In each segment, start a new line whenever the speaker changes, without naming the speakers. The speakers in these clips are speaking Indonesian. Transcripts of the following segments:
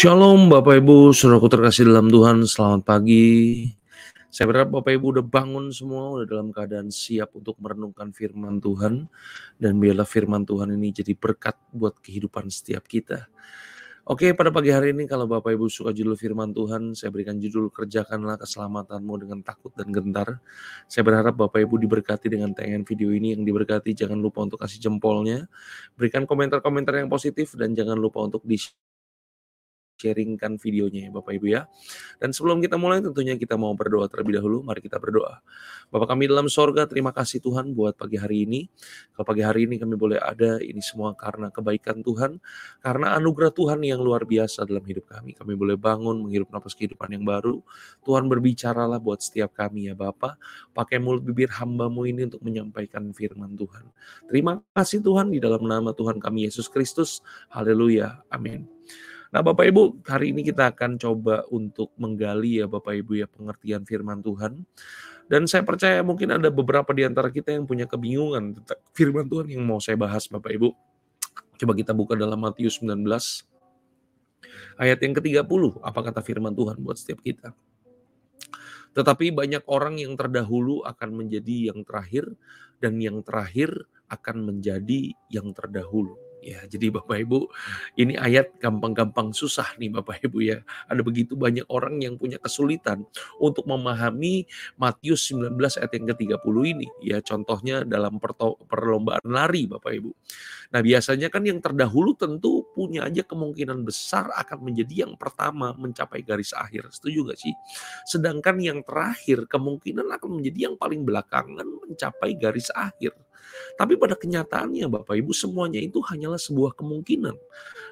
Shalom Bapak Ibu, saudaraku terkasih dalam Tuhan, selamat pagi. Saya berharap Bapak Ibu udah bangun semua, udah dalam keadaan siap untuk merenungkan firman Tuhan. Dan biarlah firman Tuhan ini jadi berkat buat kehidupan setiap kita. Oke, pada pagi hari ini kalau Bapak Ibu suka judul firman Tuhan, saya berikan judul Kerjakanlah Keselamatanmu dengan Takut dan Gentar. Saya berharap Bapak Ibu diberkati dengan tayangan video ini yang diberkati. Jangan lupa untuk kasih jempolnya, berikan komentar-komentar yang positif, dan jangan lupa untuk di sharingkan videonya ya Bapak Ibu ya. Dan sebelum kita mulai tentunya kita mau berdoa terlebih dahulu. Mari kita berdoa. Bapak kami dalam sorga, terima kasih Tuhan buat pagi hari ini. Kalau pagi hari ini kami boleh ada, ini semua karena kebaikan Tuhan. Karena anugerah Tuhan yang luar biasa dalam hidup kami. Kami boleh bangun, menghirup nafas kehidupan yang baru. Tuhan berbicaralah buat setiap kami ya Bapak. Pakai mulut bibir hambamu ini untuk menyampaikan firman Tuhan. Terima kasih Tuhan di dalam nama Tuhan kami Yesus Kristus. Haleluya. Amin. Nah, Bapak Ibu, hari ini kita akan coba untuk menggali ya Bapak Ibu ya pengertian firman Tuhan. Dan saya percaya mungkin ada beberapa di antara kita yang punya kebingungan tentang firman Tuhan yang mau saya bahas Bapak Ibu. Coba kita buka dalam Matius 19 ayat yang ke-30. Apa kata firman Tuhan buat setiap kita? Tetapi banyak orang yang terdahulu akan menjadi yang terakhir dan yang terakhir akan menjadi yang terdahulu. Ya, jadi Bapak Ibu, ini ayat gampang-gampang susah nih Bapak Ibu ya. Ada begitu banyak orang yang punya kesulitan untuk memahami Matius 19 ayat yang ke-30 ini. Ya, contohnya dalam perlombaan lari Bapak Ibu. Nah, biasanya kan yang terdahulu tentu punya aja kemungkinan besar akan menjadi yang pertama mencapai garis akhir. Setuju gak sih? Sedangkan yang terakhir kemungkinan akan menjadi yang paling belakangan mencapai garis akhir. Tapi pada kenyataannya Bapak Ibu semuanya itu hanyalah sebuah kemungkinan.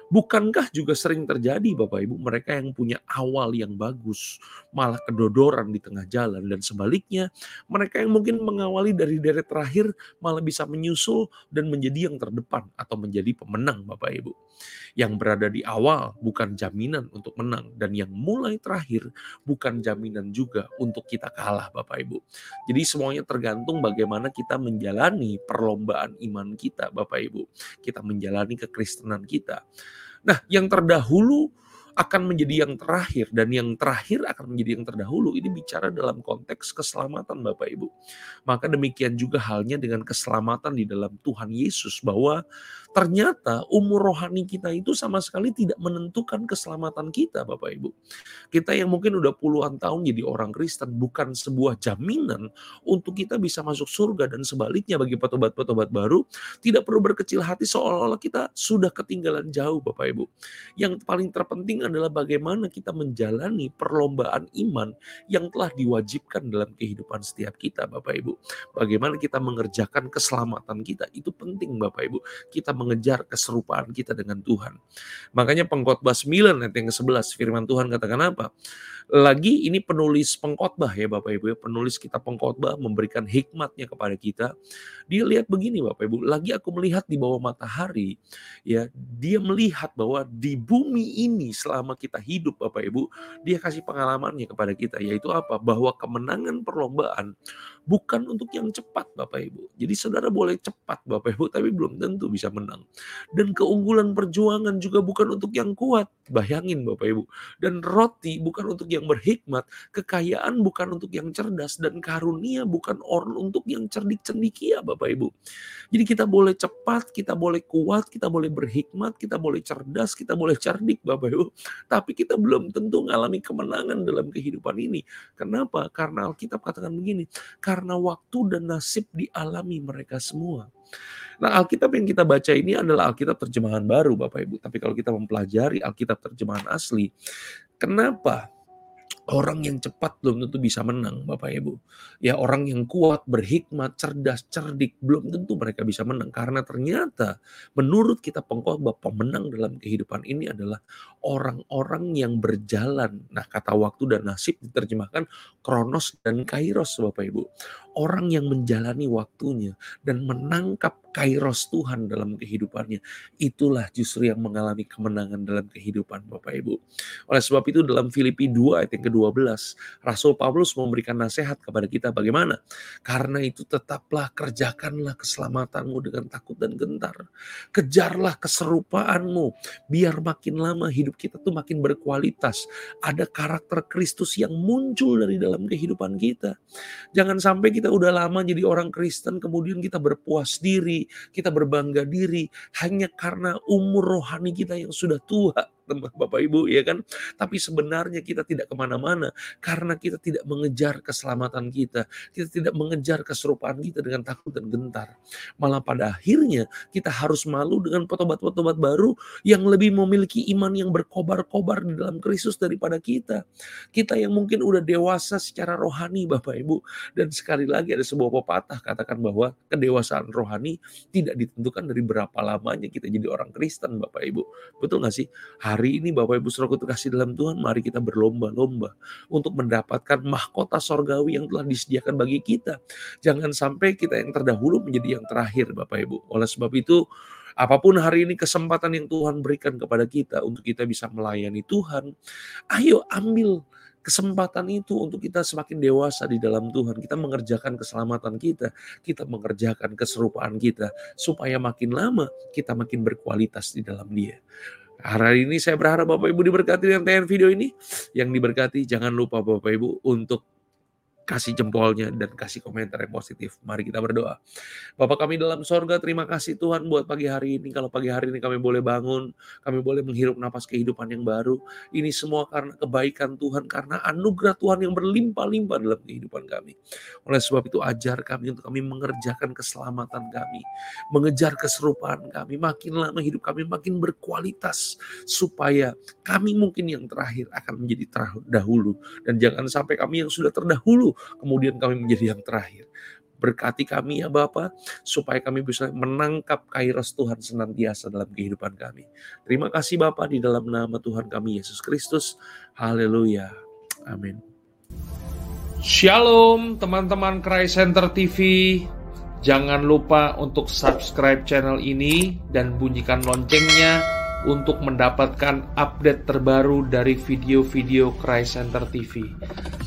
Bukankah juga sering terjadi Bapak Ibu mereka yang punya awal yang bagus malah kedodoran di tengah jalan dan sebaliknya mereka yang mungkin mengawali dari deret terakhir malah bisa menyusul dan menjadi yang terdepan atau menjadi pemenang Bapak Ibu. Yang berada di awal bukan jaminan untuk menang dan yang mulai terakhir bukan jaminan juga untuk kita kalah Bapak Ibu. Jadi semuanya tergantung bagaimana kita menjalani perlombaan iman kita Bapak Ibu. Kita menjalani kekristenan kita. Nah, yang terdahulu akan menjadi yang terakhir dan yang terakhir akan menjadi yang terdahulu. Ini bicara dalam konteks keselamatan Bapak Ibu. Maka demikian juga halnya dengan keselamatan di dalam Tuhan Yesus bahwa ternyata umur rohani kita itu sama sekali tidak menentukan keselamatan kita Bapak Ibu. Kita yang mungkin udah puluhan tahun jadi orang Kristen bukan sebuah jaminan untuk kita bisa masuk surga dan sebaliknya bagi petobat-petobat baru tidak perlu berkecil hati seolah-olah kita sudah ketinggalan jauh Bapak Ibu. Yang paling terpenting adalah bagaimana kita menjalani perlombaan iman yang telah diwajibkan dalam kehidupan setiap kita Bapak Ibu. Bagaimana kita mengerjakan keselamatan kita itu penting Bapak Ibu. Kita mengejar keserupaan kita dengan Tuhan. Makanya pengkhotbah 9 ayat yang ke-11 firman Tuhan katakan apa? Lagi ini penulis pengkhotbah ya Bapak Ibu ya, penulis kita pengkhotbah memberikan hikmatnya kepada kita. Dia lihat begini Bapak Ibu, lagi aku melihat di bawah matahari ya, dia melihat bahwa di bumi ini selama kita hidup Bapak Ibu, dia kasih pengalamannya kepada kita yaitu apa? Bahwa kemenangan perlombaan bukan untuk yang cepat Bapak Ibu. Jadi saudara boleh cepat Bapak Ibu tapi belum tentu bisa menang. Dan keunggulan perjuangan juga bukan untuk yang kuat. Bayangin Bapak Ibu. Dan roti bukan untuk yang berhikmat, kekayaan bukan untuk yang cerdas dan karunia bukan orang untuk yang cerdik cendikia Bapak Ibu. Jadi kita boleh cepat, kita boleh kuat, kita boleh berhikmat, kita boleh cerdas, kita boleh cerdik Bapak Ibu. Tapi kita belum tentu mengalami kemenangan dalam kehidupan ini. Kenapa? Karena Alkitab katakan begini, karena waktu dan nasib dialami mereka semua. Nah, Alkitab yang kita baca ini adalah Alkitab terjemahan baru, Bapak Ibu. Tapi kalau kita mempelajari Alkitab terjemahan asli, kenapa Orang yang cepat belum tentu bisa menang, Bapak Ibu. Ya, orang yang kuat, berhikmat, cerdas, cerdik, belum tentu mereka bisa menang. Karena ternyata menurut kita pengkhotbah pemenang dalam kehidupan ini adalah orang-orang yang berjalan. Nah, kata waktu dan nasib diterjemahkan kronos dan kairos, Bapak Ibu. Orang yang menjalani waktunya dan menangkap kairos Tuhan dalam kehidupannya, itulah justru yang mengalami kemenangan dalam kehidupan Bapak Ibu. Oleh sebab itu dalam Filipi 2 ayat yang ke-12, Rasul Paulus memberikan nasihat kepada kita bagaimana? Karena itu tetaplah kerjakanlah keselamatanmu dengan takut dan gentar. Kejarlah keserupaanmu, biar makin lama hidup kita tuh makin berkualitas. Ada karakter Kristus yang muncul dari dalam kehidupan kita. Jangan sampai kita udah lama jadi orang Kristen, kemudian kita berpuas diri, kita berbangga diri hanya karena umur rohani kita yang sudah tua teman Bapak Ibu ya kan. Tapi sebenarnya kita tidak ke mana-mana karena kita tidak mengejar keselamatan kita. Kita tidak mengejar keserupaan kita dengan takut dan gentar. Malah pada akhirnya kita harus malu dengan petobat-petobat baru yang lebih memiliki iman yang berkobar-kobar di dalam Kristus daripada kita. Kita yang mungkin udah dewasa secara rohani Bapak Ibu. Dan sekali lagi ada sebuah pepatah katakan bahwa kedewasaan rohani tidak ditentukan dari berapa lamanya kita jadi orang Kristen Bapak Ibu. Betul nggak sih? Hari ini Bapak Ibu Saudara kasih dalam Tuhan, mari kita berlomba-lomba untuk mendapatkan mahkota sorgawi yang telah disediakan bagi kita. Jangan sampai kita yang terdahulu menjadi yang terakhir Bapak Ibu. Oleh sebab itu, apa pun hari ini kesempatan yang Tuhan berikan kepada kita untuk kita bisa melayani Tuhan, ayo ambil kesempatan itu untuk kita semakin dewasa di dalam Tuhan. Kita mengerjakan keselamatan kita, kita mengerjakan keserupaan kita, supaya makin lama kita makin berkualitas di dalam Dia. Hari ini saya berharap Bapak Ibu diberkati dengan tayangan video ini. Yang diberkati jangan lupa Bapak Ibu untuk kasih jempolnya dan kasih komentar yang positif. Mari kita berdoa. Bapak kami dalam sorga, terima kasih Tuhan buat pagi hari ini. Kalau pagi hari ini kami boleh bangun, kami boleh menghirup napas kehidupan yang baru. Ini semua karena kebaikan Tuhan, karena anugerah Tuhan yang berlimpah-limpah dalam kehidupan kami. Oleh sebab itu ajar kami untuk kami mengerjakan keselamatan kami, mengejar keserupaan kami. Makin lama hidup kami makin berkualitas, supaya kami mungkin yang terakhir akan menjadi terdahulu. Dan jangan sampai kami yang sudah terdahulu kemudian kami menjadi yang terakhir. Berkati kami ya Bapa, supaya kami bisa menangkap kairos Tuhan senantiasa dalam kehidupan kami. Terima kasih Bapa di dalam nama Tuhan kami Yesus Kristus. Haleluya. Amin. Shalom teman-teman Cry Center TV. Jangan lupa untuk subscribe channel ini dan bunyikan loncengnya untuk mendapatkan update terbaru dari video-video Cry Center TV.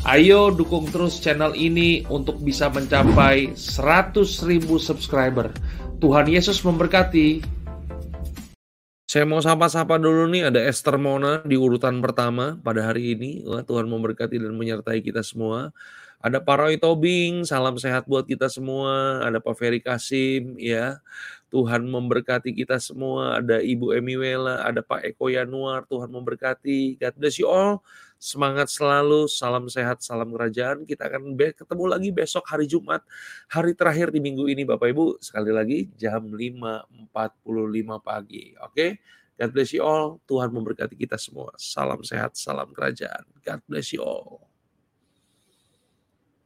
Ayo dukung terus channel ini untuk bisa mencapai 100.000 subscriber. Tuhan Yesus memberkati. Saya mau sapa-sapa dulu nih, ada Esther Mona di urutan pertama pada hari ini. Wah, Tuhan memberkati dan menyertai kita semua. Ada Pak Roy Tobing, salam sehat buat kita semua. Ada Pak Ferry Kasim, ya. Tuhan memberkati kita semua. Ada Ibu Emiwela, ada Pak Eko Yanuar, Tuhan memberkati. God bless you all. Semangat selalu, salam sehat, salam kerajaan. Kita akan ketemu lagi besok hari Jumat, hari terakhir di minggu ini Bapak Ibu. Sekali lagi jam 5.45 pagi. Oke? Okay? God bless you all. Tuhan memberkati kita semua. Salam sehat, salam kerajaan. God bless you all.